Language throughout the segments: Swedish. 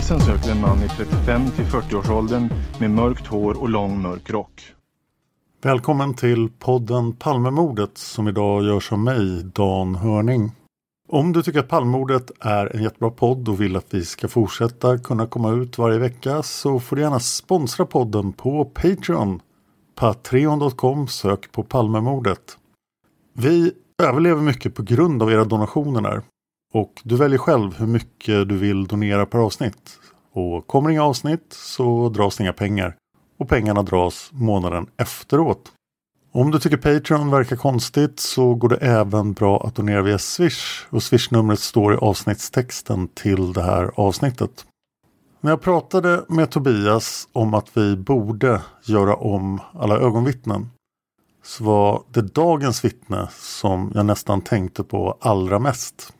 Polisen söker en man i 35 till 40-årsåldern med mörkt hår och lång mörk rock. Välkommen till podden Palmemordet som idag görs av mig, Dan Hörning. Om du tycker att Palmemordet är en jättebra podd och vill att vi ska fortsätta kunna komma ut varje vecka så får du gärna sponsra podden på Patreon. Patreon.com sök på Palmemordet. Vi överlever mycket på grund av era donationer där. Och du väljer själv hur mycket du vill donera per avsnitt. Och kommer inga avsnitt så dras inga pengar. Och pengarna dras månaden efteråt. Om du tycker Patreon verkar konstigt så går det även bra att donera via Swish. Och Swish-numret står i avsnittstexten till det här avsnittet. När jag pratade med Tobias om att vi borde göra om alla ögonvittnen så var det dagens vittne som jag nästan tänkte på allra mest.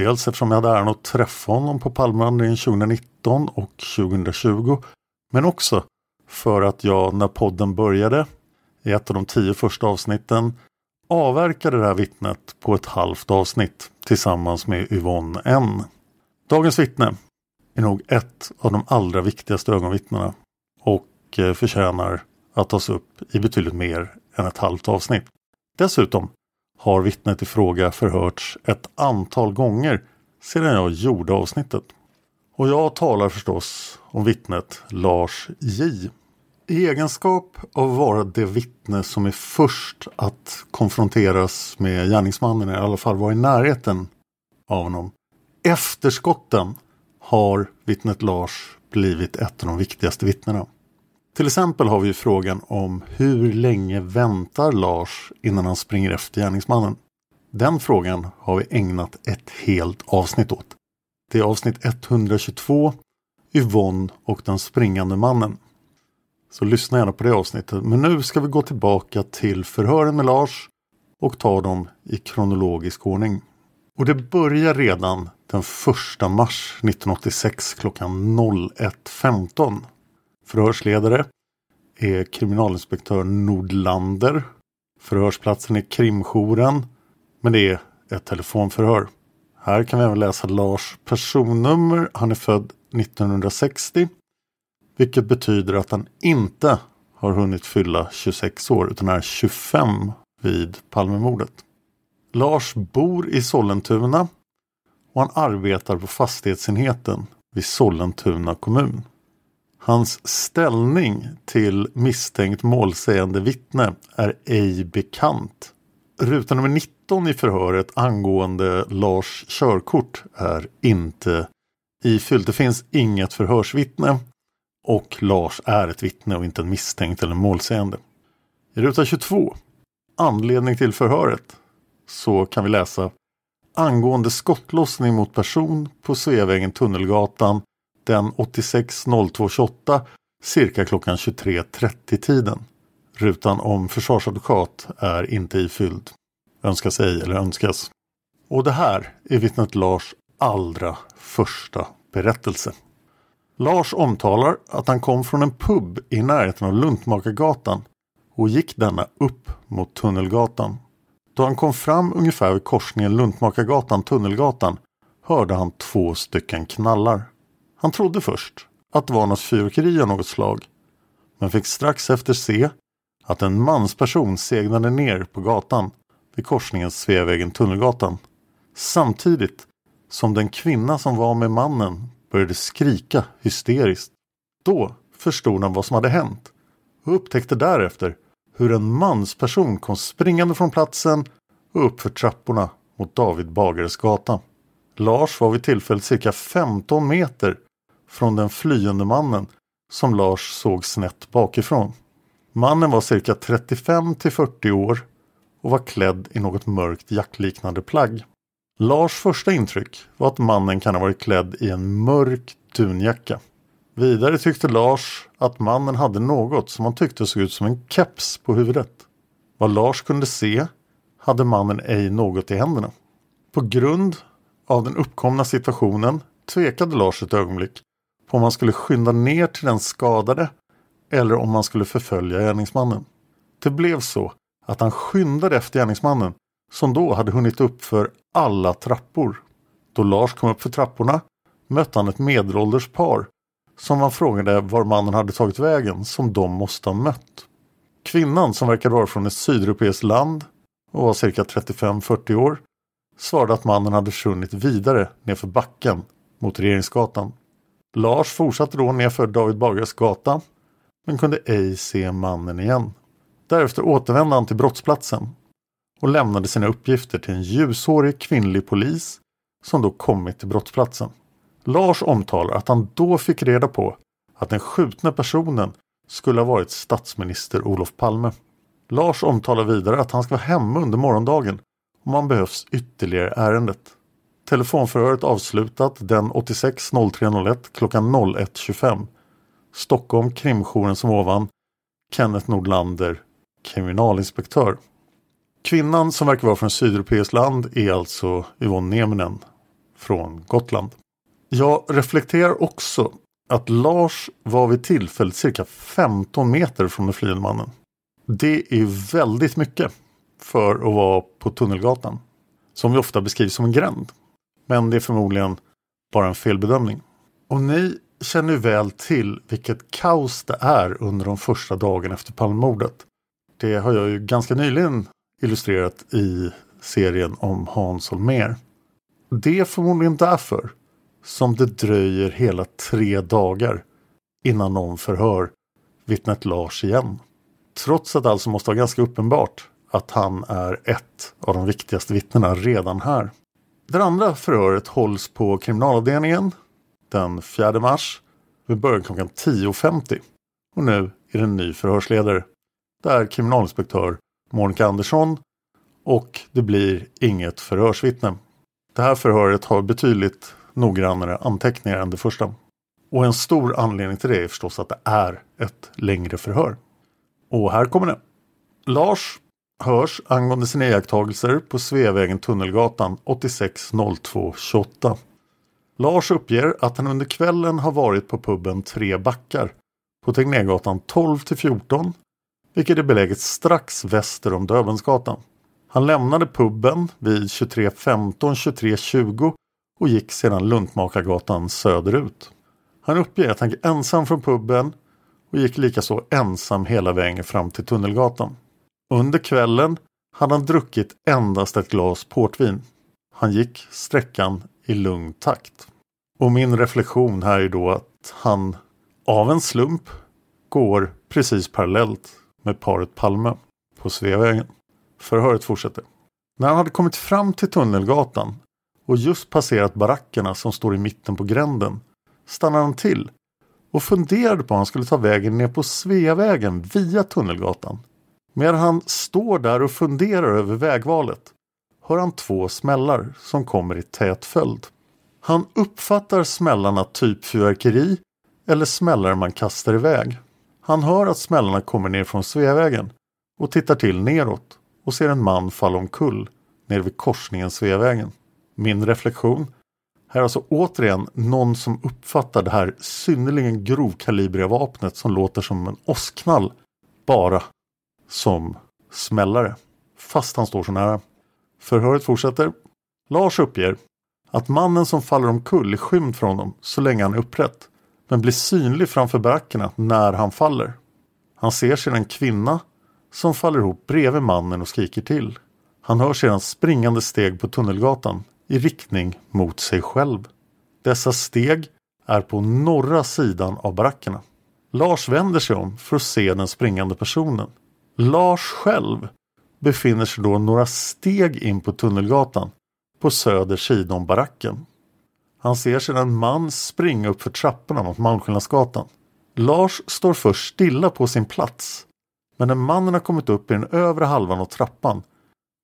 Dels eftersom jag hade äran att träffa honom på Palmeandringen 2019 och 2020. Men också för att jag när podden började i ett av de tio första avsnitten avverkade det här vittnet på ett halvt avsnitt tillsammans med Yvonne N. Dagens vittne är nog ett av de allra viktigaste ögonvittnena och eh, förtjänar att tas upp i betydligt mer än ett halvt avsnitt. Dessutom har vittnet i fråga förhörts ett antal gånger sedan jag gjorde avsnittet. Och jag talar förstås om vittnet Lars J. I egenskap av att vara det vittne som är först att konfronteras med gärningsmannen, i alla fall vara i närheten av honom. Efter skotten har vittnet Lars blivit ett av de viktigaste vittnena. Till exempel har vi frågan om hur länge väntar Lars innan han springer efter gärningsmannen? Den frågan har vi ägnat ett helt avsnitt åt. Det är avsnitt 122 Yvonne och den springande mannen. Så lyssna gärna på det avsnittet. Men nu ska vi gå tillbaka till förhören med Lars och ta dem i kronologisk ordning. Och det börjar redan den 1 mars 1986 klockan 01.15. Förhörsledare är kriminalinspektör Nordlander. Förhörsplatsen är krimjouren. Men det är ett telefonförhör. Här kan vi även läsa Lars personnummer. Han är född 1960. Vilket betyder att han inte har hunnit fylla 26 år utan är 25 vid Palmemordet. Lars bor i Sollentuna och han arbetar på fastighetsenheten vid Sollentuna kommun. Hans ställning till misstänkt målsägande vittne är ej bekant. Ruta nummer 19 i förhöret angående Lars körkort är inte ifylld. Det finns inget förhörsvittne och Lars är ett vittne och inte en misstänkt eller målsägande. I ruta 22, anledning till förhöret, så kan vi läsa angående skottlossning mot person på Sveavägen Tunnelgatan den 86.02.28 cirka klockan 23.30 tiden. Rutan om försvarsadvokat är inte ifylld. Önskas ej eller önskas. Och det här är vittnet Lars allra första berättelse. Lars omtalar att han kom från en pub i närheten av Luntmakargatan och gick denna upp mot Tunnelgatan. Då han kom fram ungefär vid korsningen Luntmakargatan-Tunnelgatan hörde han två stycken knallar. Han trodde först att det var något fyrverkeri av något slag men fick strax efter se att en mansperson segnade ner på gatan vid korsningen Sveavägen-Tunnelgatan samtidigt som den kvinna som var med mannen började skrika hysteriskt. Då förstod han vad som hade hänt och upptäckte därefter hur en mansperson kom springande från platsen och uppför trapporna mot David Bagares gata. Lars var vid tillfället cirka 15 meter från den flyende mannen som Lars såg snett bakifrån. Mannen var cirka 35 till 40 år och var klädd i något mörkt jackliknande plagg. Lars första intryck var att mannen kan ha varit klädd i en mörk dunjacka. Vidare tyckte Lars att mannen hade något som han tyckte såg ut som en keps på huvudet. Vad Lars kunde se hade mannen ej något i händerna. På grund av den uppkomna situationen tvekade Lars ett ögonblick på om han skulle skynda ner till den skadade eller om han skulle förfölja gärningsmannen. Det blev så att han skyndade efter gärningsmannen som då hade hunnit upp för alla trappor. Då Lars kom upp för trapporna mötte han ett medelålders par som han frågade var mannen hade tagit vägen som de måste ha mött. Kvinnan som verkade vara från ett sydeuropeiskt land och var cirka 35-40 år svarade att mannen hade försvunnit vidare nedför backen mot Regeringsgatan. Lars fortsatte då nerför David Bagares gata men kunde ej se mannen igen. Därefter återvände han till brottsplatsen och lämnade sina uppgifter till en ljushårig kvinnlig polis som då kommit till brottsplatsen. Lars omtalar att han då fick reda på att den skjutna personen skulle ha varit statsminister Olof Palme. Lars omtalar vidare att han ska vara hemma under morgondagen om han behövs ytterligare ärendet. Telefonförhöret avslutat den 86.03.01 klockan 01.25. Stockholm krimjouren som ovan. Kenneth Nordlander, kriminalinspektör. Kvinnan som verkar vara från sydeuropeiskt land är alltså Yvonne Nieminen från Gotland. Jag reflekterar också att Lars var vid tillfället cirka 15 meter från den flyende mannen. Det är väldigt mycket för att vara på Tunnelgatan. Som vi ofta beskrivs som en gränd. Men det är förmodligen bara en felbedömning. Och ni känner ju väl till vilket kaos det är under de första dagarna efter Palmemordet. Det har jag ju ganska nyligen illustrerat i serien om Hans Holmér. Det är förmodligen därför som det dröjer hela tre dagar innan någon förhör vittnet Lars igen. Trots att det alltså måste vara ganska uppenbart att han är ett av de viktigaste vittnena redan här. Det andra förhöret hålls på kriminalavdelningen den 4 mars vid början klockan 10.50. Och nu är det en ny förhörsledare. Det är kriminalinspektör Monica Andersson och det blir inget förhörsvittne. Det här förhöret har betydligt noggrannare anteckningar än det första. Och en stor anledning till det är förstås att det är ett längre förhör. Och här kommer det. Lars hörs angående sina iakttagelser på Sveavägen Tunnelgatan 860228. Lars uppger att han under kvällen har varit på puben Tre backar på Tegnérgatan 12 14 vilket är beläget strax väster om Döbelnsgatan. Han lämnade puben vid 23.15 23.20 och gick sedan Luntmakargatan söderut. Han uppger att han gick ensam från puben och gick likaså ensam hela vägen fram till Tunnelgatan. Under kvällen hade han druckit endast ett glas portvin. Han gick sträckan i lugn takt. Och min reflektion här är då att han av en slump går precis parallellt med paret Palme på Sveavägen. Förhöret fortsätter. När han hade kommit fram till Tunnelgatan och just passerat barackerna som står i mitten på gränden stannade han till och funderade på om han skulle ta vägen ner på Sveavägen via Tunnelgatan. Medan han står där och funderar över vägvalet hör han två smällar som kommer i tät följd. Han uppfattar smällarna typ fyrverkeri eller smällar man kastar iväg. Han hör att smällarna kommer ner från Sveavägen och tittar till neråt och ser en man falla omkull nere vid korsningen Sveavägen. Min reflektion här är alltså återigen någon som uppfattar det här synnerligen grovkalibriga vapnet som låter som en åskknall bara som smällare. Fast han står så nära. Förhöret fortsätter. Lars uppger att mannen som faller omkull är skymd från honom så länge han är upprätt men blir synlig framför barackerna när han faller. Han ser sedan en kvinna som faller ihop bredvid mannen och skriker till. Han hör sedan springande steg på Tunnelgatan i riktning mot sig själv. Dessa steg är på norra sidan av barackerna. Lars vänder sig om för att se den springande personen. Lars själv befinner sig då några steg in på Tunnelgatan på söder sida om baracken. Han ser sedan en man springa upp för trapporna mot Malmskillnadsgatan. Lars står först stilla på sin plats. Men när mannen har kommit upp i den övre halvan av trappan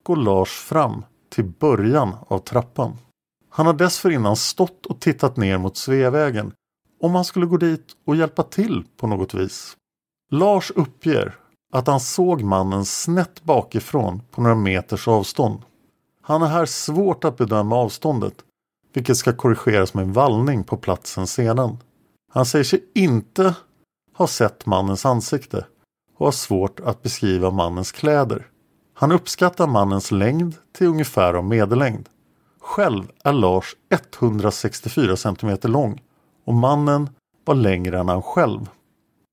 går Lars fram till början av trappan. Han har dessförinnan stått och tittat ner mot Sveavägen om han skulle gå dit och hjälpa till på något vis. Lars uppger att han såg mannen snett bakifrån på några meters avstånd. Han har här svårt att bedöma avståndet vilket ska korrigeras med en vallning på platsen sedan. Han säger sig inte ha sett mannens ansikte och har svårt att beskriva mannens kläder. Han uppskattar mannens längd till ungefär av medellängd. Själv är Lars 164 cm lång och mannen var längre än han själv.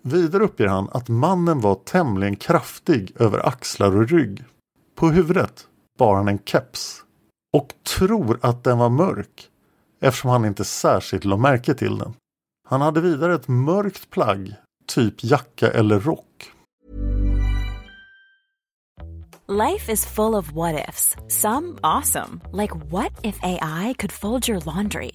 Vidare uppger han att mannen var tämligen kraftig över axlar och rygg. På huvudet bar han en keps och tror att den var mörk eftersom han inte särskilt lade märke till den. Han hade vidare ett mörkt plagg, typ jacka eller rock. Life is full of what ifs. Some awesome, like what if AI could fold your laundry?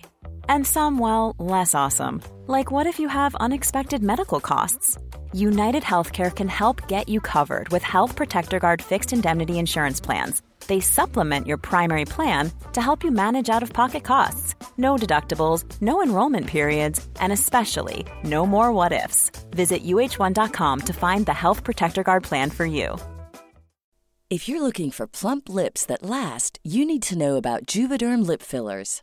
And some, well, less awesome, like what if you have unexpected medical costs? United Healthcare can help get you covered with Health Protector Guard fixed indemnity insurance plans they supplement your primary plan to help you manage out of pocket costs. No deductibles, no enrollment periods, and especially no more what ifs. Visit uh1.com to find the Health Protector Guard plan for you. If you're looking for plump lips that last, you need to know about Juvederm lip fillers.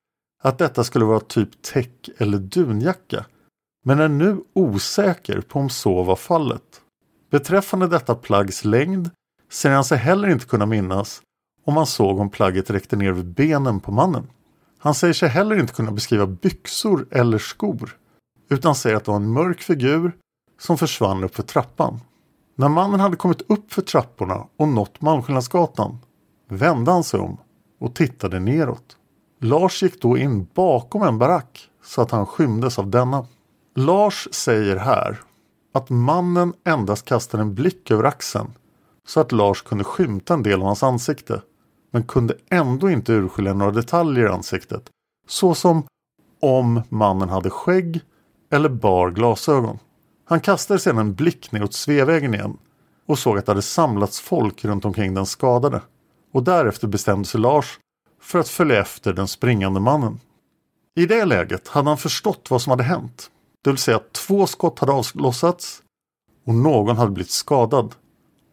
att detta skulle vara typ täck eller dunjacka men är nu osäker på om så var fallet. Beträffande detta plaggs längd ser han sig heller inte kunna minnas om han såg om plagget räckte ner vid benen på mannen. Han säger sig heller inte kunna beskriva byxor eller skor utan säger att det var en mörk figur som försvann upp för trappan. När mannen hade kommit upp för trapporna och nått Malmskillnadsgatan vände han sig om och tittade neråt. Lars gick då in bakom en barack så att han skymdes av denna. Lars säger här att mannen endast kastade en blick över axeln så att Lars kunde skymta en del av hans ansikte men kunde ändå inte urskilja några detaljer i ansiktet såsom om mannen hade skägg eller bar glasögon. Han kastade sedan en blick neråt Sveavägen igen och såg att det hade samlats folk runt omkring den skadade. Och därefter bestämde sig Lars för att följa efter den springande mannen. I det läget hade han förstått vad som hade hänt. Det vill säga att två skott hade avlossats och någon hade blivit skadad.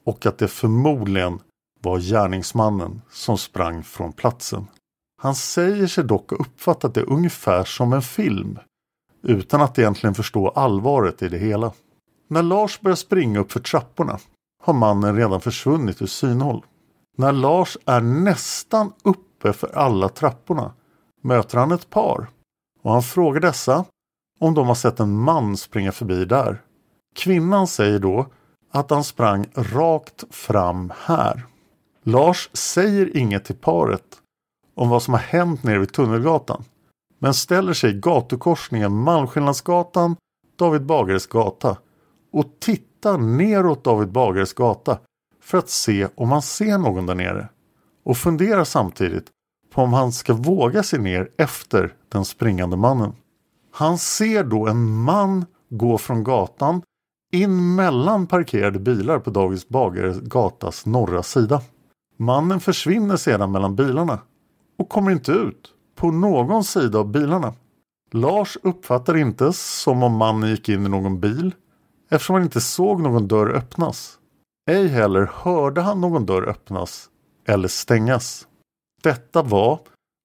Och att det förmodligen var gärningsmannen som sprang från platsen. Han säger sig dock ha uppfattat det ungefär som en film utan att egentligen förstå allvaret i det hela. När Lars börjar springa upp för trapporna har mannen redan försvunnit ur synhåll. När Lars är nästan uppe för alla trapporna möter han ett par och han frågar dessa om de har sett en man springa förbi där. Kvinnan säger då att han sprang rakt fram här. Lars säger inget till paret om vad som har hänt nere vid Tunnelgatan men ställer sig i gatukorsningen Malmskillnadsgatan, David Bagares gata och tittar neråt David Bagares gata för att se om han ser någon där nere och funderar samtidigt på om han ska våga sig ner efter den springande mannen. Han ser då en man gå från gatan in mellan parkerade bilar på Dagens Bagares gatas norra sida. Mannen försvinner sedan mellan bilarna och kommer inte ut på någon sida av bilarna. Lars uppfattar inte som om mannen gick in i någon bil eftersom han inte såg någon dörr öppnas. Ej heller hörde han någon dörr öppnas eller stängas. Detta var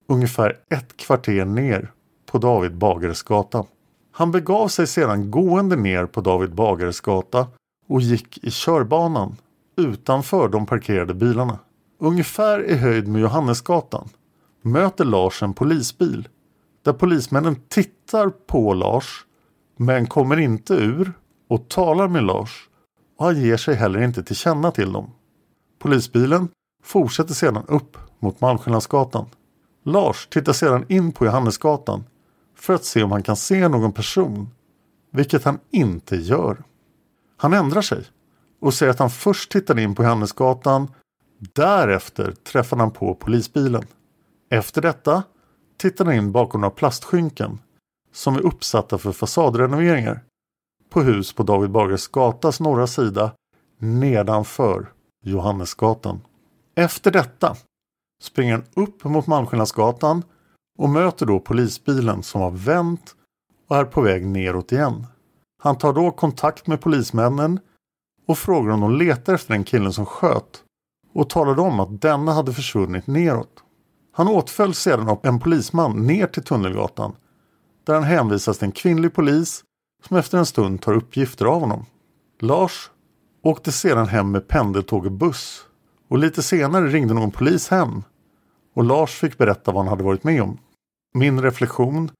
ungefär ett kvarter ner på David Bagares gata. Han begav sig sedan gående ner på David Bagares gata och gick i körbanan utanför de parkerade bilarna. Ungefär i höjd med Johannesgatan möter Lars en polisbil där polismännen tittar på Lars men kommer inte ur och talar med Lars och han ger sig heller inte till känna till dem. Polisbilen fortsätter sedan upp mot Malmskillnadsgatan. Lars tittar sedan in på Johannesgatan för att se om han kan se någon person, vilket han inte gör. Han ändrar sig och säger att han först tittade in på Johannesgatan, därefter träffade han på polisbilen. Efter detta tittade han in bakom några plastskynken som är uppsatta för fasadrenoveringar på hus på David Bagares gatas norra sida nedanför Johannesgatan. Efter detta springer han upp mot Malmskillnadsgatan och möter då polisbilen som har vänt och är på väg neråt igen. Han tar då kontakt med polismännen och frågar om de letar efter den killen som sköt och talade om att denna hade försvunnit neråt. Han åtföljs sedan av en polisman ner till Tunnelgatan där han hänvisas till en kvinnlig polis som efter en stund tar uppgifter av honom. Lars åkte sedan hem med pendeltåg och buss och lite senare ringde någon polis hem och Lars fick berätta vad han hade varit med om. Min reflektion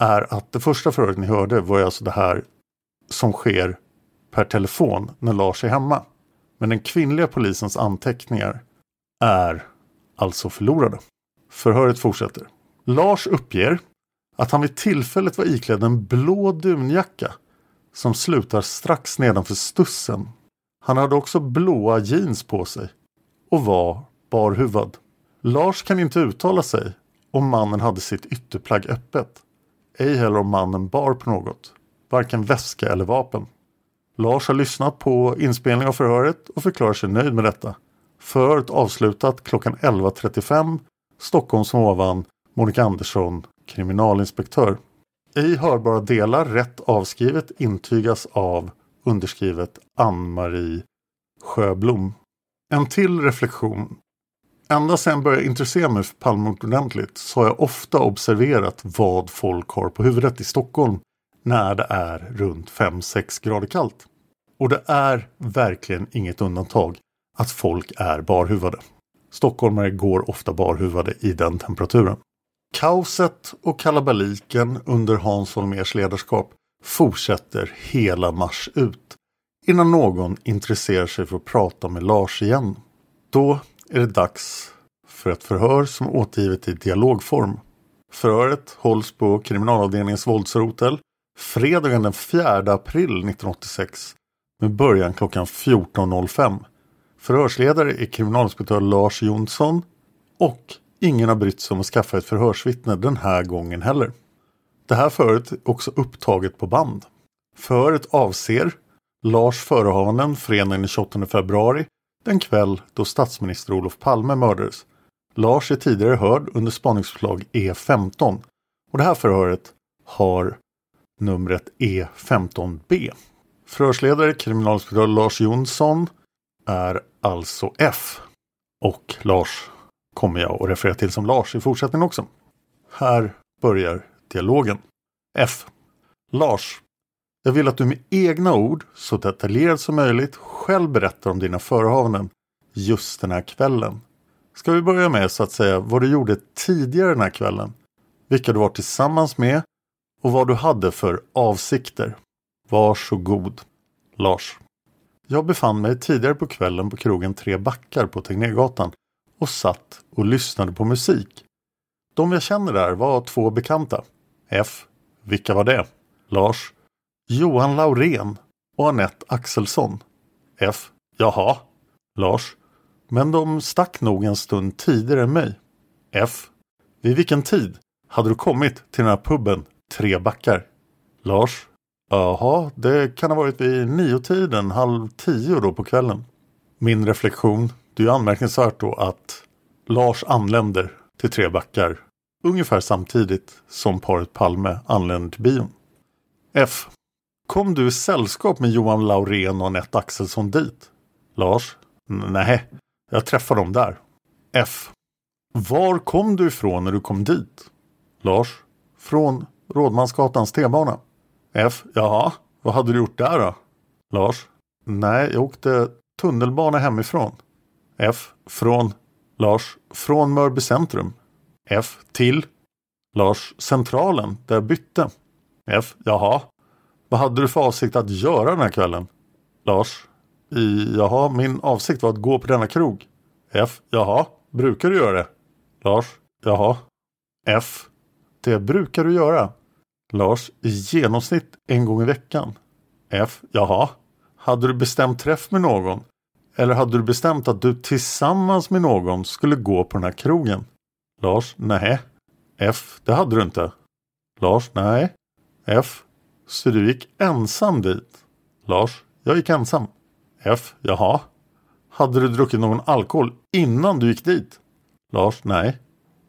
är att det första förhöret ni hörde var alltså det här som sker per telefon när Lars är hemma. Men den kvinnliga polisens anteckningar är alltså förlorade. Förhöret fortsätter. Lars uppger att han vid tillfället var iklädd en blå dunjacka som slutar strax nedanför stussen. Han hade också blåa jeans på sig och var barhuvad. Lars kan inte uttala sig om mannen hade sitt ytterplagg öppet. Ej heller om mannen bar på något, varken väska eller vapen. Lars har lyssnat på inspelning av förhöret och förklarar sig nöjd med detta. Förhöret avslutat klockan 11.35 Stockholms ovan Monica Andersson, kriminalinspektör. Ej hörbara delar rätt avskrivet intygas av underskrivet Ann-Marie Sjöblom. En till reflektion. Ända sedan jag började intressera mig för Palmemordet ordentligt så har jag ofta observerat vad folk har på huvudet i Stockholm när det är runt 5-6 grader kallt. Och det är verkligen inget undantag att folk är barhuvade. Stockholmare går ofta barhuvade i den temperaturen. Kaoset och kalabaliken under Hans Holmers ledarskap fortsätter hela mars ut innan någon intresserar sig för att prata med Lars igen. Då är det dags för ett förhör som återgivet i dialogform. Förhöret hålls på kriminalavdelningens våldsrotel fredagen den 4 april 1986 med början klockan 14.05. Förhörsledare är kriminalinspektör Lars Jonsson och ingen har brytt sig om att skaffa ett förhörsvittne den här gången heller. Det här förhöret är också upptaget på band. Förhöret avser Lars förehavanden fredagen den 28 februari den kväll då statsminister Olof Palme mördades. Lars är tidigare hörd under spaningsförslag E15 och det här förhöret har numret E15B. Förhörsledare kriminalinspektör Lars Jonsson är alltså F. Och Lars kommer jag att referera till som Lars i fortsättningen också. Här börjar dialogen. F. Lars. Jag vill att du med egna ord, så detaljerat som möjligt, själv berättar om dina förehavanden just den här kvällen. Ska vi börja med så att säga vad du gjorde tidigare den här kvällen? Vilka du var tillsammans med och vad du hade för avsikter. Varsågod. Lars. Jag befann mig tidigare på kvällen på krogen Tre backar på Tegnérgatan och satt och lyssnade på musik. De jag känner där var två bekanta. F. Vilka var det? Lars. Johan Laurén och Annette Axelsson. F. Jaha. Lars. Men de stack nog en stund tidigare än mig. F. Vid vilken tid hade du kommit till den här puben Tre backar? Lars. Jaha, det kan ha varit vid niotiden, halv tio då på kvällen. Min reflektion, det är ju anmärkningsvärt då att Lars anländer till Tre backar ungefär samtidigt som paret Palme anländer till bion. F. Kom du i sällskap med Johan Laurén och Anette Axelsson dit? Lars. Nej, jag träffade dem där. F. Var kom du ifrån när du kom dit? Lars. Från Rådmansgatans T-bana. F. Jaha, vad hade du gjort där då? Lars. Nej, jag åkte tunnelbana hemifrån. F. Från Lars. Från Mörby centrum. F. Till Lars. Centralen, där jag bytte. F. Jaha. Vad hade du för avsikt att göra den här kvällen? Lars. I, jaha, min avsikt var att gå på denna krog. F. Jaha, brukar du göra det? Lars. Jaha. F. Det brukar du göra. Lars. I genomsnitt en gång i veckan. F. Jaha. Hade du bestämt träff med någon? Eller hade du bestämt att du tillsammans med någon skulle gå på den här krogen? Lars. Nej. F. Det hade du inte. Lars. Nej. F. Så du gick ensam dit? Lars. Jag gick ensam. F. Jaha. Hade du druckit någon alkohol innan du gick dit? Lars. Nej.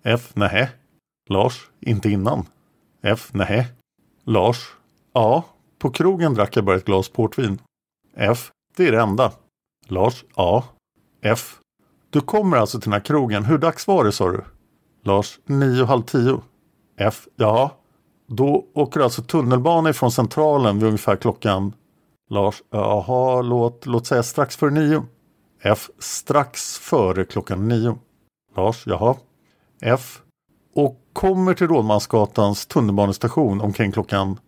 F. Nej. Lars. Inte innan. F. Nej. Lars. Ja. På krogen drack jag bara ett glas portvin. F. Det är det enda. Lars. Ja. F. Du kommer alltså till den här krogen. Hur dags var det sa du? Lars. Nio och halv tio. F. Ja. Då åker du alltså tunnelbana ifrån centralen vid ungefär klockan Lars. Jaha, låt, låt säga strax före nio. F. Strax före klockan nio. Lars. Jaha. F. Och kommer till Rådmansgatans tunnelbanestation omkring klockan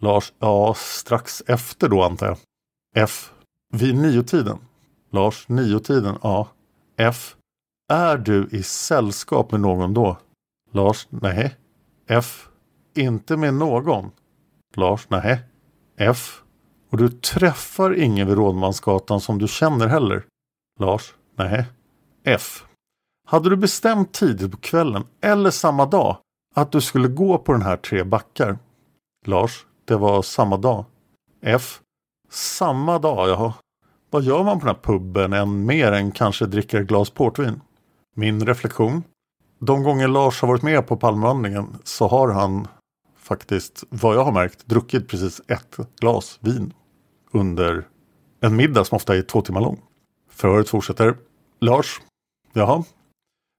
Lars. Ja, strax efter då antar jag. F. Vid niotiden. Lars. Niotiden. Ja. F. Är du i sällskap med någon då? Lars. Nej. F. Inte med någon. Lars. nähä. F. Och du träffar ingen vid Rådmansgatan som du känner heller? Lars. nähä. F. Hade du bestämt tidigt på kvällen eller samma dag att du skulle gå på den här tre backar? Lars. Det var samma dag. F. Samma dag, jaha. Vad gör man på den här puben än mer än kanske dricker ett glas portvin? Min reflektion. De gånger Lars har varit med på Palmevandringen så har han faktiskt, vad jag har märkt, druckit precis ett glas vin under en middag som ofta är två timmar lång. Förhöret fortsätter. Lars. Jaha.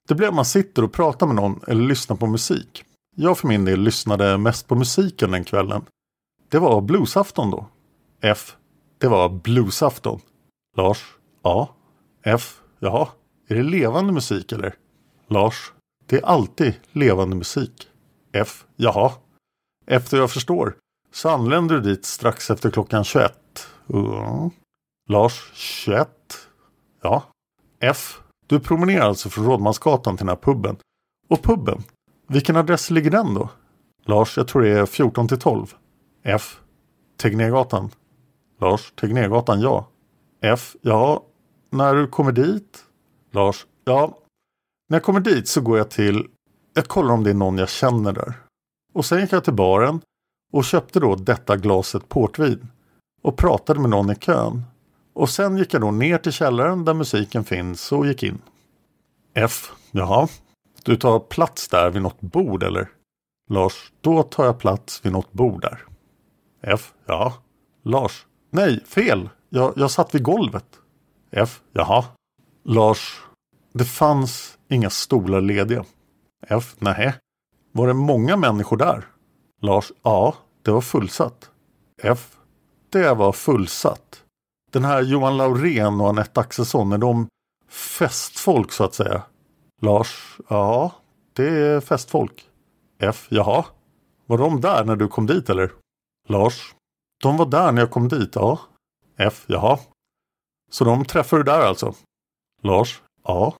Det blir att man sitter och pratar med någon eller lyssnar på musik. Jag för min del lyssnade mest på musiken den kvällen. Det var bluesafton då. F. Det var bluesafton. Lars. Ja. F. Jaha. Är det levande musik eller? Lars. Det är alltid levande musik. F. Jaha. Efter jag förstår så anländer du dit strax efter klockan 21. Uh. Lars 21. Ja. F. Du promenerar alltså från Rådmansgatan till den här puben. Och puben, vilken adress ligger den då? Lars, jag tror det är 14 till 12. F. Tegnérgatan. Lars, Tegnérgatan, ja. F. Ja, när du kommer dit? Lars, ja. När jag kommer dit så går jag till, jag kollar om det är någon jag känner där. Och sen gick jag till baren och köpte då detta glaset portvin. Och pratade med någon i kön. Och sen gick jag då ner till källaren där musiken finns och gick in. F. Jaha. Du tar plats där vid något bord eller? Lars. Då tar jag plats vid något bord där. F. Ja. Lars. Nej, fel. Jag, jag satt vid golvet. F. Jaha. Lars. Det fanns inga stolar lediga. F. Nähä. Var det många människor där? Lars. Ja, det var fullsatt. F. Det var fullsatt. Den här Johan Laurén och Anette Axelsson, är de festfolk så att säga? Lars. Ja, det är festfolk. F. Jaha. Var de där när du kom dit eller? Lars. De var där när jag kom dit, ja. F. Jaha. Så de träffade du där alltså? Lars. Ja.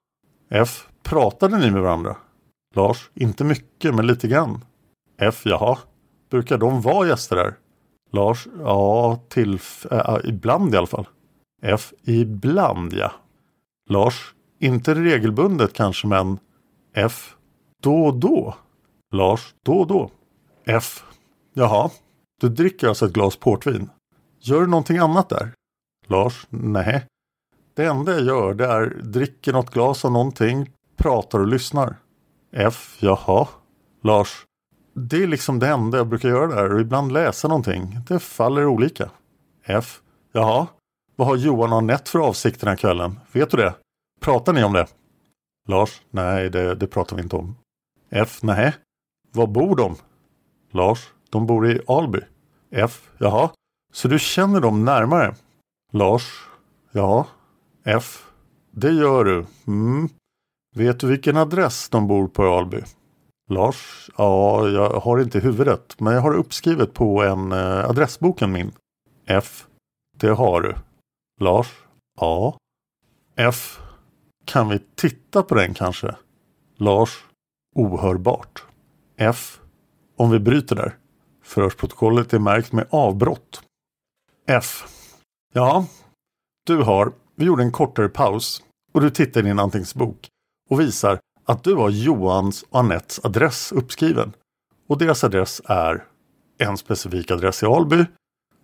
F. Pratade ni med varandra? Lars. Inte mycket, men lite grann. F. Jaha. Brukar de vara gäster där? Lars. Ja, till, äh, ibland i alla fall. F. Ibland ja. Lars. Inte regelbundet kanske, men F. Då och då. Lars. Då och då. F. Jaha. Du dricker alltså ett glas portvin. Gör du någonting annat där? Lars. Nej. Det enda jag gör det är dricker något glas av någonting, pratar och lyssnar. F. Jaha. Lars. Det är liksom det enda jag brukar göra där och ibland läsa någonting. Det faller olika. F. Jaha. Vad har Johan och Anette för avsikt den här kvällen? Vet du det? Pratar ni om det? Lars. Nej, det, det pratar vi inte om. F. Nej. Var bor de? Lars. De bor i Alby. F. Jaha. Så du känner dem närmare? Lars. Ja. F. Det gör du. Mm. Vet du vilken adress de bor på i Alby? Lars. Ja, jag har inte huvudet. Men jag har uppskrivet på en eh, adressboken min. F. Det har du. Lars. Ja. F. Kan vi titta på den kanske? Lars. Ohörbart. F. Om vi bryter där. Förhörsprotokollet är märkt med avbrott. F. Ja, du har, vi gjorde en kortare paus och du tittar i din anteckningsbok och visar att du har Johans och Anettes adress uppskriven. Och deras adress är en specifik adress i Alby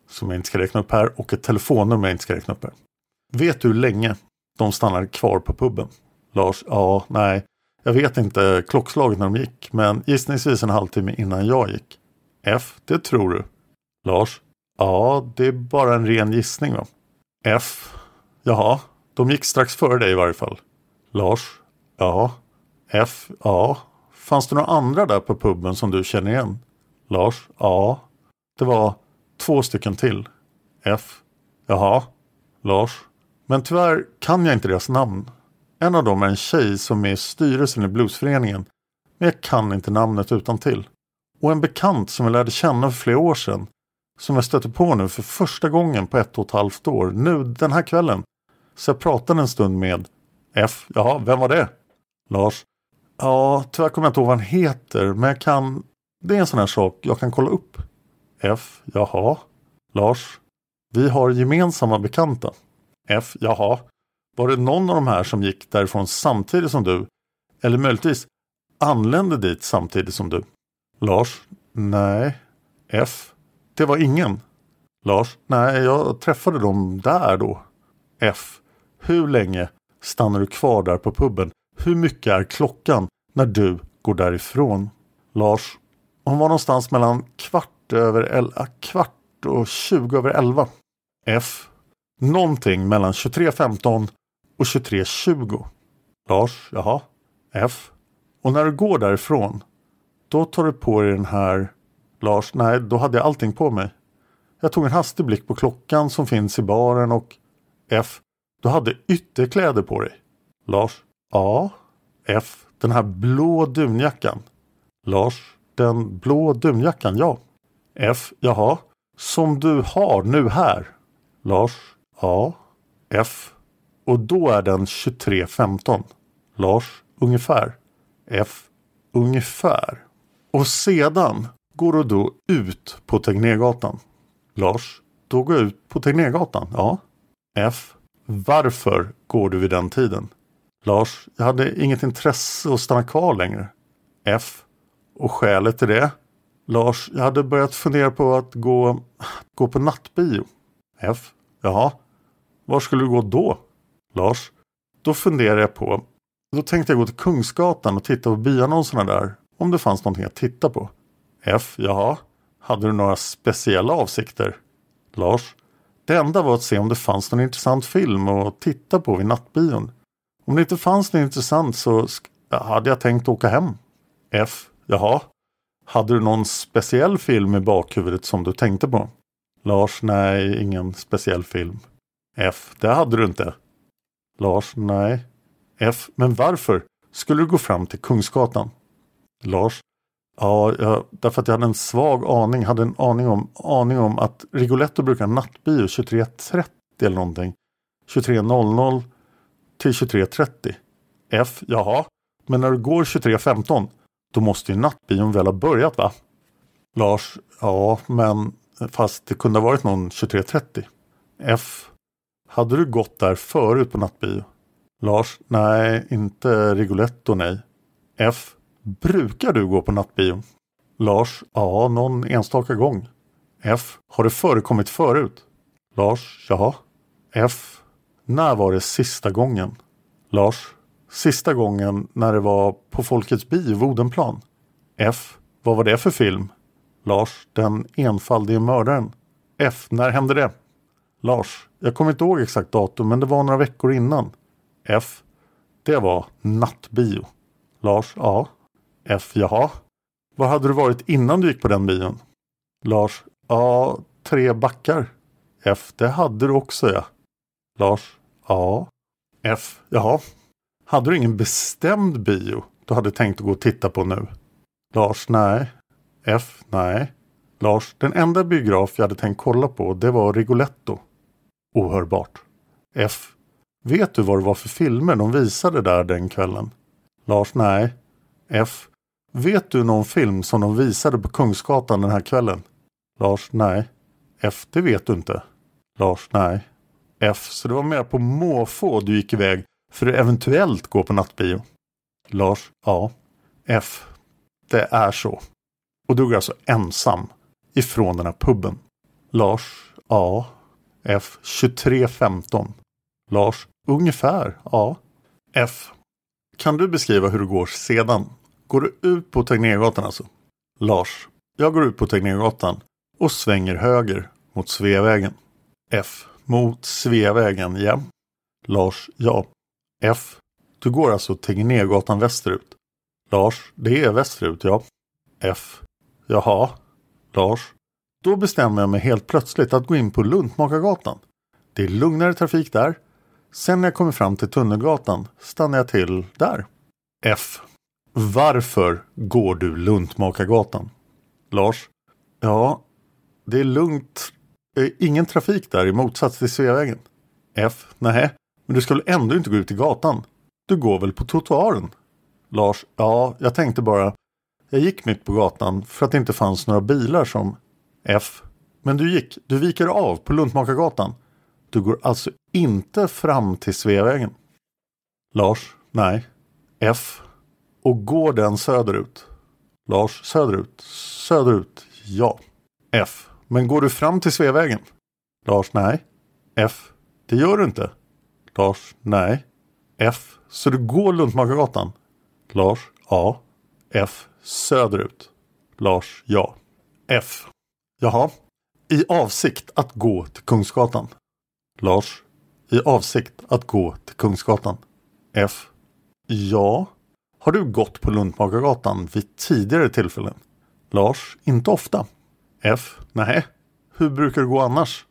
som jag inte ska räkna upp här och ett telefonnummer jag inte ska räkna upp här. Vet du hur länge de stannade kvar på puben? Lars, ja, nej, jag vet inte klockslaget när de gick, men gissningsvis en halvtimme innan jag gick. F, det tror du. Lars, ja, det är bara en ren gissning va. F, jaha, de gick strax före dig i varje fall. Lars, ja. F, ja. Fanns det några andra där på puben som du känner igen? Lars, ja. Det var två stycken till. F, jaha. Lars, men tyvärr kan jag inte deras namn. En av dem är en tjej som är i styrelsen i bluesföreningen. Men jag kan inte namnet utan till. Och en bekant som jag lärde känna för flera år sedan. Som jag stötte på nu för första gången på ett och ett halvt år. Nu den här kvällen. Så jag pratade en stund med F. Jaha, vem var det? Lars. Ja, tyvärr kommer jag inte ihåg vad han heter. Men jag kan... Det är en sån här sak jag kan kolla upp. F. Jaha. Lars. Vi har gemensamma bekanta. F. Jaha. Var det någon av de här som gick därifrån samtidigt som du? Eller möjligtvis anlände dit samtidigt som du? Lars? Nej. F? Det var ingen. Lars? Nej, jag träffade dem där då. F? Hur länge stannar du kvar där på puben? Hur mycket är klockan när du går därifrån? Lars? Hon var någonstans mellan kvart över elva, äh, kvart och tjugo över elva. F? Någonting mellan 23.15 och 23.20. Lars, jaha. F. Och när du går därifrån, då tar du på dig den här... Lars, nej, då hade jag allting på mig. Jag tog en hastig blick på klockan som finns i baren och... F. Du hade ytterkläder på dig. Lars, A, F. Den här blå dunjackan. Lars, den blå dunjackan, ja. F. Jaha. Som du har nu här. Lars, A, F. Och då är den 23.15. Lars. Ungefär. F. Ungefär. Och sedan går du då ut på Tegnérgatan. Lars. Då går jag ut på Tegnérgatan. Ja. F. Varför går du vid den tiden? Lars. Jag hade inget intresse att stanna kvar längre. F. Och skälet till det? Lars, jag hade börjat fundera på att gå, gå på nattbio. F. Jaha. Var skulle du gå då? Lars. Då funderade jag på. Då tänkte jag gå till Kungsgatan och titta på bioannonserna där. Om det fanns någonting att titta på. F. Jaha. Hade du några speciella avsikter? Lars. Det enda var att se om det fanns någon intressant film att titta på vid nattbion. Om det inte fanns något intressant så hade jag tänkt åka hem. F. Jaha. Hade du någon speciell film i bakhuvudet som du tänkte på? Lars, nej, ingen speciell film. F, det hade du inte. Lars, nej. F, men varför skulle du gå fram till Kungsgatan? Lars, ja, jag, därför att jag hade en svag aning, hade en aning om, aning om att Rigoletto brukar nattbio 23.30 eller någonting. 23.00 till 23.30. F, jaha, men när du går 23.15 då måste ju nattbion väl ha börjat va? Lars, ja men eh, fast det kunde ha varit någon 23.30. F, hade du gått där förut på nattbio? Lars, nej inte Rigoletto nej. F, brukar du gå på nattbio? Lars, ja någon enstaka gång. F, har det förekommit förut? Lars, Jaha. F, när var det sista gången? Lars, Sista gången när det var på Folkets bio, Odenplan. F. Vad var det för film? Lars. Den enfaldige mördaren. F. När hände det? Lars. Jag kommer inte ihåg exakt datum men det var några veckor innan. F. Det var nattbio. Lars. Ja. F. Jaha. Var hade du varit innan du gick på den bion? Lars. Ja, tre backar. F. Det hade du också ja. Lars. Ja. F. Jaha. Hade du ingen bestämd bio du hade tänkt att gå och titta på nu? Lars, nej. F, nej. Lars, den enda biograf jag hade tänkt kolla på det var Rigoletto. Ohörbart. F, vet du vad det var för filmer de visade där den kvällen? Lars, nej. F, vet du någon film som de visade på Kungsgatan den här kvällen? Lars, nej. F, det vet du inte. Lars, nej. F, så det var mer på måfå du gick iväg för att eventuellt gå på nattbio. Lars, ja. F. Det är så. Och du går alltså ensam ifrån den här puben. Lars, ja. F. 23.15. Lars, ungefär, ja. F. Kan du beskriva hur det går sedan? Går du ut på Tegnérgatan alltså? Lars, jag går ut på Tegnérgatan och svänger höger mot Sveavägen. F. Mot Sveavägen, ja. Lars, ja. F. Du går alltså Tegnérgatan västerut. Lars. Det är västerut, ja. F. Jaha. Lars. Då bestämmer jag mig helt plötsligt att gå in på Luntmakargatan. Det är lugnare trafik där. Sen när jag kommer fram till Tunnelgatan stannar jag till där. F. Varför går du Luntmakargatan? Lars. Ja, det är lugnt. Eh, ingen trafik där i motsats till Sveavägen. F. Nej, men du ska väl ändå inte gå ut i gatan? Du går väl på trottoaren? Lars, ja, jag tänkte bara. Jag gick mitt på gatan för att det inte fanns några bilar som F. Men du gick, du viker av på Luntmakargatan. Du går alltså inte fram till Sveavägen? Lars, nej. F. Och går den söderut? Lars, söderut. Söderut, ja. F. Men går du fram till Sveavägen? Lars, nej. F. Det gör du inte. Lars, nej. F. Så du går Luntmakargatan? Lars, ja. F. Söderut. Lars, ja. F. Jaha. I avsikt att gå till Kungsgatan? Lars. I avsikt att gå till Kungsgatan? F. Ja. Har du gått på Luntmakargatan vid tidigare tillfällen? Lars. Inte ofta. F. Nej. Hur brukar det gå annars?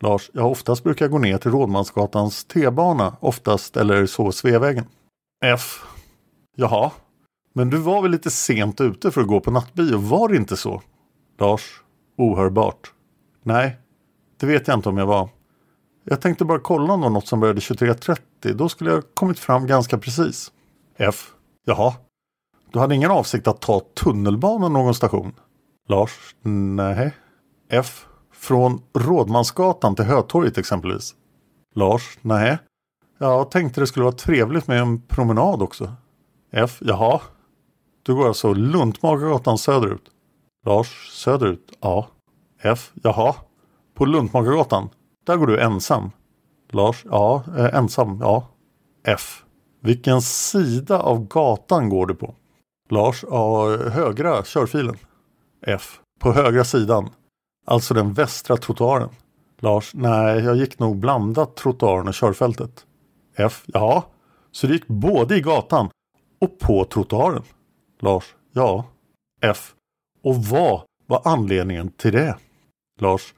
Lars, ja oftast brukar jag gå ner till Rådmansgatans T-bana, oftast eller så Sveavägen. F. Jaha, men du var väl lite sent ute för att gå på nattbio, var det inte så? Lars, ohörbart. Nej, det vet jag inte om jag var. Jag tänkte bara kolla om det var något som började 23.30. Då skulle jag kommit fram ganska precis. F. Jaha. Du hade ingen avsikt att ta tunnelbanan någon station? Lars. Nej. F. Från Rådmansgatan till Hötorget exempelvis? Lars. Nej. Jag tänkte det skulle vara trevligt med en promenad också. F. Jaha. Du går alltså Luntmakargatan söderut? Lars. Söderut? Ja. F. Jaha. På Luntmakargatan? Där går du ensam? Lars. Ja, eh, ensam. Ja. F. Vilken sida av gatan går du på? Lars. Ja, högra körfilen. F. På högra sidan. Alltså den västra trottoaren. Lars. Nej, jag gick nog blandat trottoaren och körfältet. F. Ja, så du gick både i gatan och på trottoaren? Lars. Ja. F. Och vad var anledningen till det? Lars.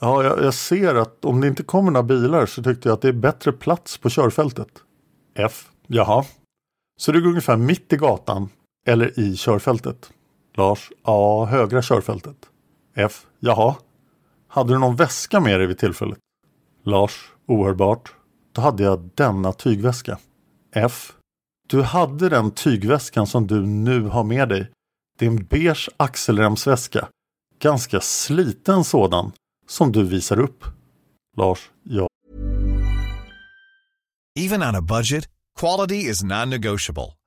Ja, jag, jag, ser att om det inte kommer några bilar så tyckte jag att det är bättre plats på körfältet. F. Jaha. Så du går ungefär mitt i gatan eller i körfältet? Lars. Ja, högra körfältet. F. Jaha. Hade du någon väska med dig vid tillfället? Lars. Ohörbart. Då hade jag denna tygväska. F. Du hade den tygväskan som du nu har med dig. Det är en beige axelremsväska. Ganska sliten sådan. Som du visar upp. Lars. Ja. Even on a budget, quality is non-negotiable.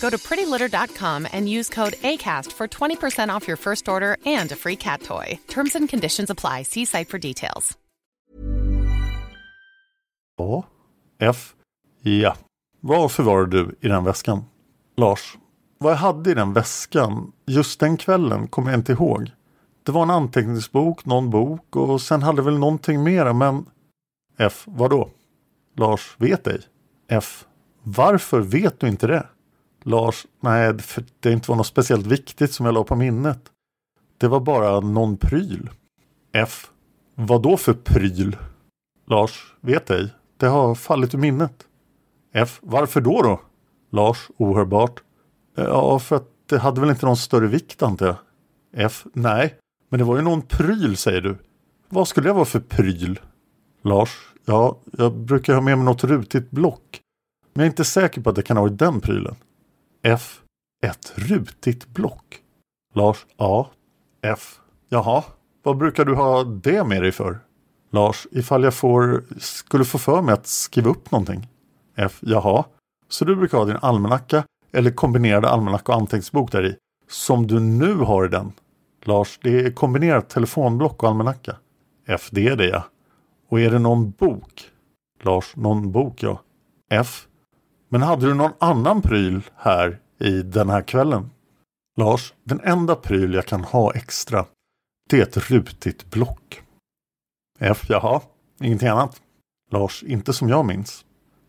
Go to prettylitter.com and use code ACAST for 20% off your first order and a free cat toy. Terms and conditions apply. See site for details. A. F. Ja. Vad förvarade du i den väskan? Lars. Vad jag hade i den väskan just den kvällen kommer jag inte ihåg. Det var en anteckningsbok, någon bok och sen hade väl någonting mera men F. Vadå? Lars vet ej. F. Varför vet du inte det? Lars, nej, för det inte var något speciellt viktigt som jag la på minnet. Det var bara någon pryl. F. Vad då för pryl? Lars, vet ej. Det har fallit ur minnet. F. Varför då då? Lars, ohörbart. Eh, ja, för att det hade väl inte någon större vikt antar jag. F. Nej, men det var ju någon pryl säger du. Vad skulle det vara för pryl? Lars. Ja, jag brukar ha med mig något rutigt block. Men jag är inte säker på att det kan ha varit den prylen. F. Ett rutigt block. Lars. A. F. Jaha. Vad brukar du ha det med dig för? Lars. Ifall jag får, skulle få för mig att skriva upp någonting. F. Jaha. Så du brukar ha din almanacka eller kombinerade almanacka och anteckningsbok där i. Som du nu har i den. Lars. Det är kombinerat telefonblock och almanacka. F. Det är det ja. Och är det någon bok? Lars. Någon bok ja. F. Men hade du någon annan pryl här i den här kvällen? Lars, den enda pryl jag kan ha extra, det är ett rutigt block. F. Jaha, ingenting annat? Lars, inte som jag minns.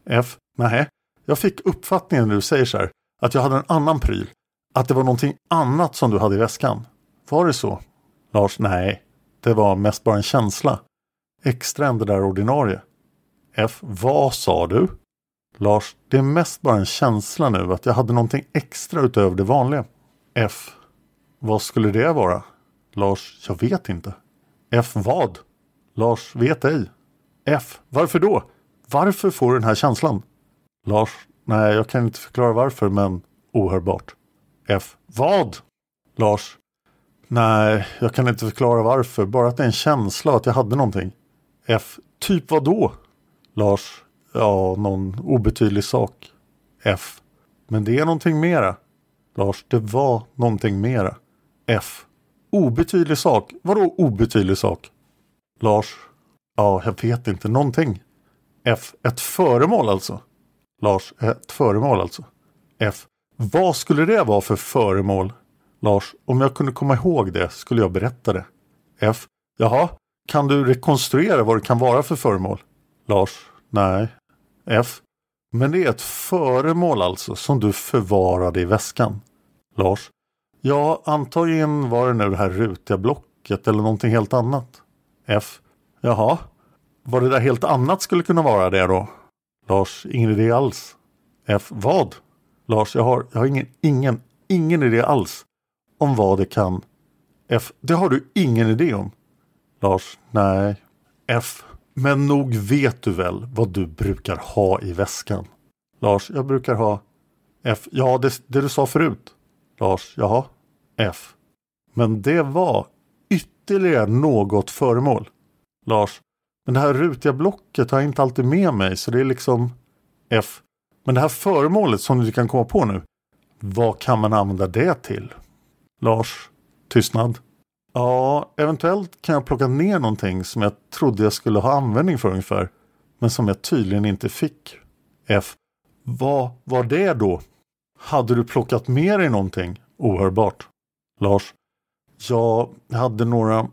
F. Nej, jag fick uppfattningen när du säger så här, att jag hade en annan pryl. Att det var någonting annat som du hade i väskan. Var det så? Lars, nej, det var mest bara en känsla. Extra än det där ordinarie. F. Vad sa du? Lars, det är mest bara en känsla nu att jag hade någonting extra utöver det vanliga. F. Vad skulle det vara? Lars, jag vet inte. F. Vad? Lars, vet ej. F. Varför då? Varför får du den här känslan? Lars, nej, jag kan inte förklara varför, men ohörbart. F. Vad? Lars, nej, jag kan inte förklara varför, bara att det är en känsla att jag hade någonting. F. Typ vad då? Lars, Ja, någon obetydlig sak. F. Men det är någonting mera. Lars, det var någonting mera. F. obetydlig sak. Vadå obetydlig sak? Lars. Ja, jag vet inte. Någonting. F. Ett föremål alltså. Lars. Ett föremål alltså. F. Vad skulle det vara för föremål? Lars. Om jag kunde komma ihåg det skulle jag berätta det. F. Jaha. Kan du rekonstruera vad det kan vara för föremål? Lars. Nej. F. Men det är ett föremål alltså som du förvarade i väskan. Lars. Ja, antagligen var det nu det här rutiga blocket eller någonting helt annat. F. Jaha. Vad det där helt annat skulle kunna vara det då? Lars. Ingen idé alls. F. Vad? Lars. Jag har, jag har ingen, ingen, ingen idé alls om vad det kan. F. Det har du ingen idé om. Lars. Nej. F. Men nog vet du väl vad du brukar ha i väskan? Lars, jag brukar ha F. Ja, det, det du sa förut. Lars, jaha. F. Men det var ytterligare något föremål. Lars, men det här rutiga blocket har jag inte alltid med mig så det är liksom F. Men det här föremålet som du kan komma på nu. Vad kan man använda det till? Lars, tystnad. Ja, eventuellt kan jag plocka ner någonting som jag trodde jag skulle ha användning för ungefär. Men som jag tydligen inte fick. F. Vad var det då? Hade du plockat med dig någonting ohörbart? Lars. Ja, jag hade några...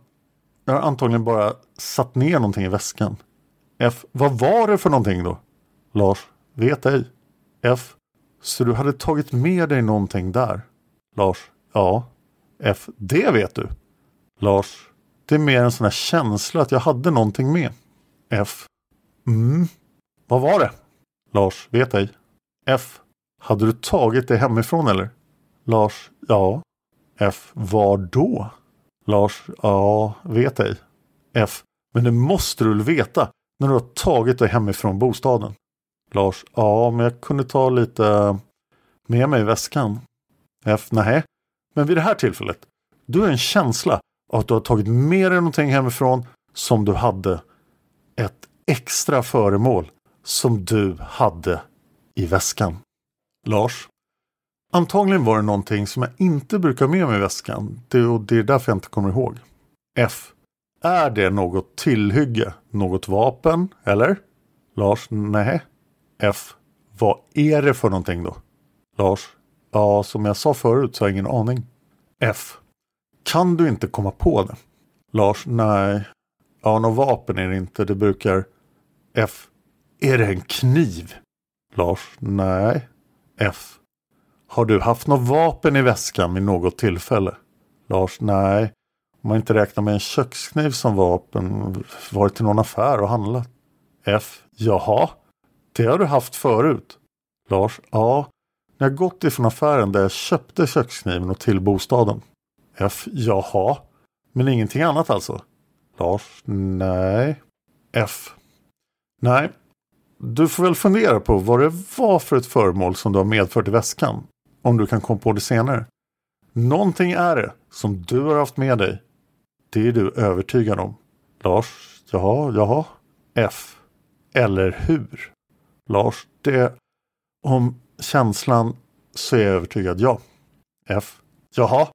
Jag har antagligen bara satt ner någonting i väskan. F. Vad var det för någonting då? Lars. Vet ej. F. Så du hade tagit med dig någonting där? Lars. Ja. F. Det vet du? Lars. Det är mer en sån här känsla att jag hade någonting med. F. Mm. Vad var det? Lars. Vet ej. F. Hade du tagit det hemifrån eller? Lars. Ja. F. Var då? Lars. Ja, vet ej. F. Men det måste du väl veta när du har tagit det hemifrån bostaden? Lars. Ja, men jag kunde ta lite med mig i väskan. F. Nej. Men vid det här tillfället. Du har en känsla och att du har tagit med dig någonting hemifrån som du hade ett extra föremål som du hade i väskan. Lars. Antagligen var det någonting som jag inte brukar ha med mig i väskan. Det, och det är därför jag inte kommer ihåg. F. Är det något tillhygge? Något vapen? Eller? Lars. Nej. F. Vad är det för någonting då? Lars. Ja, som jag sa förut så har jag ingen aning. F. Kan du inte komma på det? Lars. Nej. Ja, något vapen är det inte. Det brukar... F. Är det en kniv? Lars. Nej. F. Har du haft något vapen i väskan vid något tillfälle? Lars. Nej. Om man inte räknar med en kökskniv som vapen. Varit till någon affär och handlat. F. Jaha. Det har du haft förut? Lars. Ja. När jag gått ifrån affären där jag köpte kökskniven och till bostaden. F. Jaha. Men ingenting annat alltså? Lars. Nej. F. Nej. Du får väl fundera på vad det var för ett föremål som du har medfört i väskan. Om du kan komma på det senare. Någonting är det som du har haft med dig. Det är du övertygad om. Lars. Jaha, jaha. F. Eller hur? Lars. Det... Om känslan så är jag övertygad ja. F. Jaha.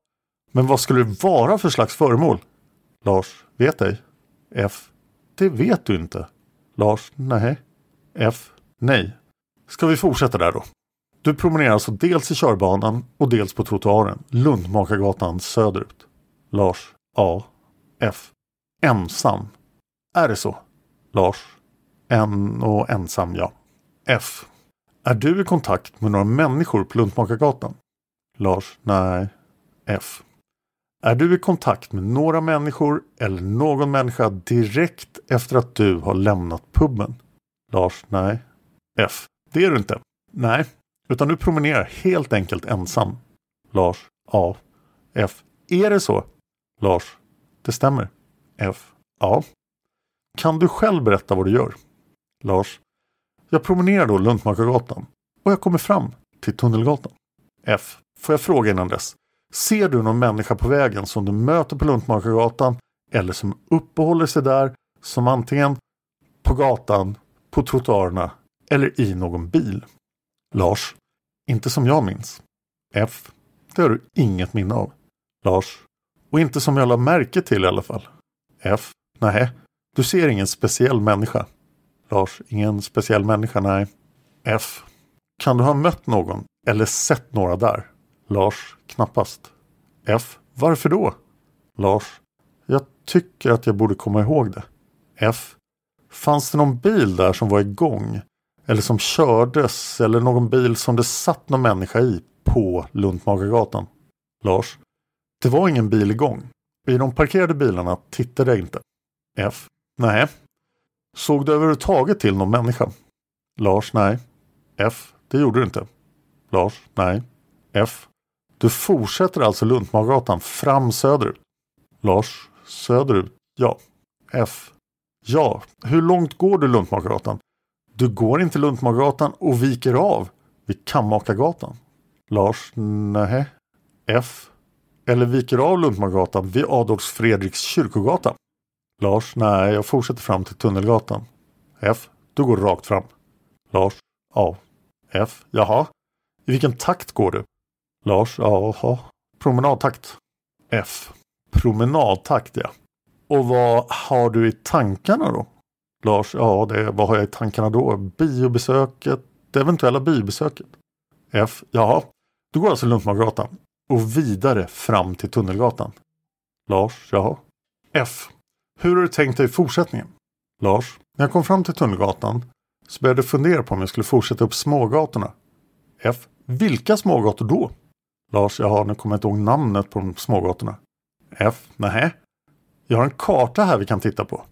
Men vad skulle det vara för slags föremål? Lars. Vet ej. F. Det vet du inte. Lars. Nej. F. Nej. Ska vi fortsätta där då? Du promenerar alltså dels i körbanan och dels på trottoaren, Lundmakargatan söderut. Lars. A. F. Ensam. Är det så? Lars. En och ensam, ja. F. Är du i kontakt med några människor på Lundmakargatan? Lars. Nej. F. Är du i kontakt med några människor eller någon människa direkt efter att du har lämnat puben? Lars. Nej. F. Det är du inte. Nej. Utan du promenerar helt enkelt ensam. Lars. A. F. Är det så? Lars. Det stämmer. F. Ja. Kan du själv berätta vad du gör? Lars. Jag promenerar då Luntmakargatan och jag kommer fram till Tunnelgatan. F. Får jag fråga innan dess. Ser du någon människa på vägen som du möter på Luntmakargatan eller som uppehåller sig där som antingen på gatan, på trottoarerna eller i någon bil? Lars. Inte som jag minns. F. Det har du inget minne av. Lars. Och inte som jag la märke till i alla fall. F. Nej, du ser ingen speciell människa. Lars. Ingen speciell människa, nej. F. Kan du ha mött någon eller sett några där? Lars. Knappast. F. Varför då? Lars. Jag tycker att jag borde komma ihåg det. F. Fanns det någon bil där som var igång? Eller som kördes? Eller någon bil som det satt någon människa i på Luntmakargatan? Lars. Det var ingen bil igång. I de parkerade bilarna tittade jag inte. F. Nej. Såg du överhuvudtaget till någon människa? Lars. Nej. F. Det gjorde du inte. Lars. Nej. F. Du fortsätter alltså Luntmagatan fram söderut? Lars. Söderut? Ja. F. Ja. Hur långt går du Luntmagatan? Du går inte Luntmagatan och viker av vid Kammakargatan? Lars. Nej. F. Eller viker av Luntmagatan vid Adolf Fredriks kyrkogata? Lars. Nej, jag fortsätter fram till Tunnelgatan. F. Du går rakt fram. Lars. Ja. F. Jaha. I vilken takt går du? Lars. Jaha. Promenadtakt. F. Promenadtakt ja. Och vad har du i tankarna då? Lars. Ja, det, vad har jag i tankarna då? Biobesöket. Det eventuella biobesöket. F. Jaha. Du går alltså Luntmagargatan och vidare fram till Tunnelgatan. Lars. Jaha. F. Hur har du tänkt dig fortsättningen? Lars. När jag kom fram till Tunnelgatan så började jag fundera på om jag skulle fortsätta upp smågatorna. F. Vilka smågator då? Lars. Jaha, nu kommer jag inte ihåg namnet på de smågatorna. F. Nähä. Jag har en karta här vi kan titta på.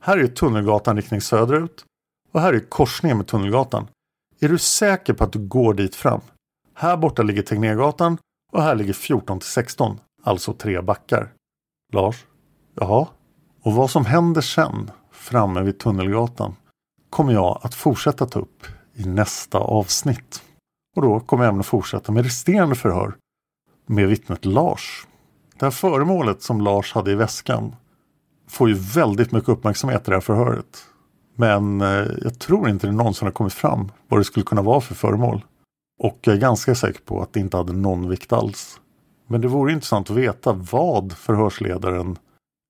Här är Tunnelgatan riktning söderut och här är korsningen med Tunnelgatan. Är du säker på att du går dit fram? Här borta ligger Tegnérgatan och här ligger 14 till 16, alltså tre backar. Lars? Jaha? Och vad som händer sen, framme vid Tunnelgatan, kommer jag att fortsätta ta upp i nästa avsnitt. Och då kommer jag även att fortsätta med resterande förhör med vittnet Lars. Det här föremålet som Lars hade i väskan får ju väldigt mycket uppmärksamhet i det här förhöret. Men eh, jag tror inte det någonsin har kommit fram vad det skulle kunna vara för föremål. Och jag är ganska säker på att det inte hade någon vikt alls. Men det vore intressant att veta vad förhörsledaren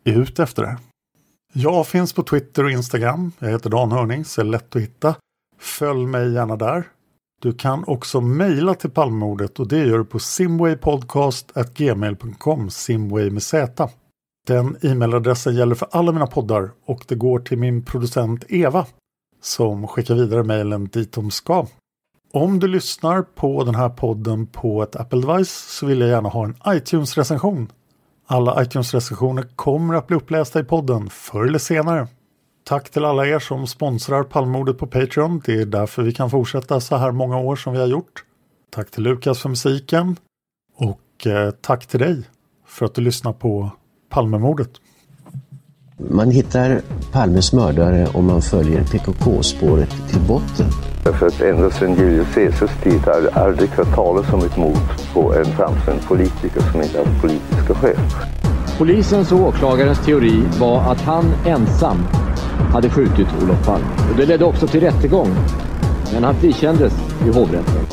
är ute efter det. Jag finns på Twitter och Instagram. Jag heter Dan Hörning så är lätt att hitta. Följ mig gärna där. Du kan också mejla till Palmemordet och det gör du på simwaypodcast.gmail.com Simway med Z. Den e-mailadressen gäller för alla mina poddar och det går till min producent Eva som skickar vidare mejlen dit de ska. Om du lyssnar på den här podden på ett Apple device så vill jag gärna ha en iTunes-recension. Alla iTunes-recensioner kommer att bli upplästa i podden förr eller senare. Tack till alla er som sponsrar Palmordet på Patreon. Det är därför vi kan fortsätta så här många år som vi har gjort. Tack till Lukas för musiken. Och eh, tack till dig för att du lyssnar på Palmemordet. Man hittar Palmes mördare om man följer PKK-spåret till botten. För att ända sedan Julius Caesars tid har det aldrig hört talas om ett mord på en framstående politiker som inte haft politiska skäl. Polisens och åklagarens teori var att han ensam hade skjutit Olof Palme. Och det ledde också till rättegång, men han frikändes i hovrätten.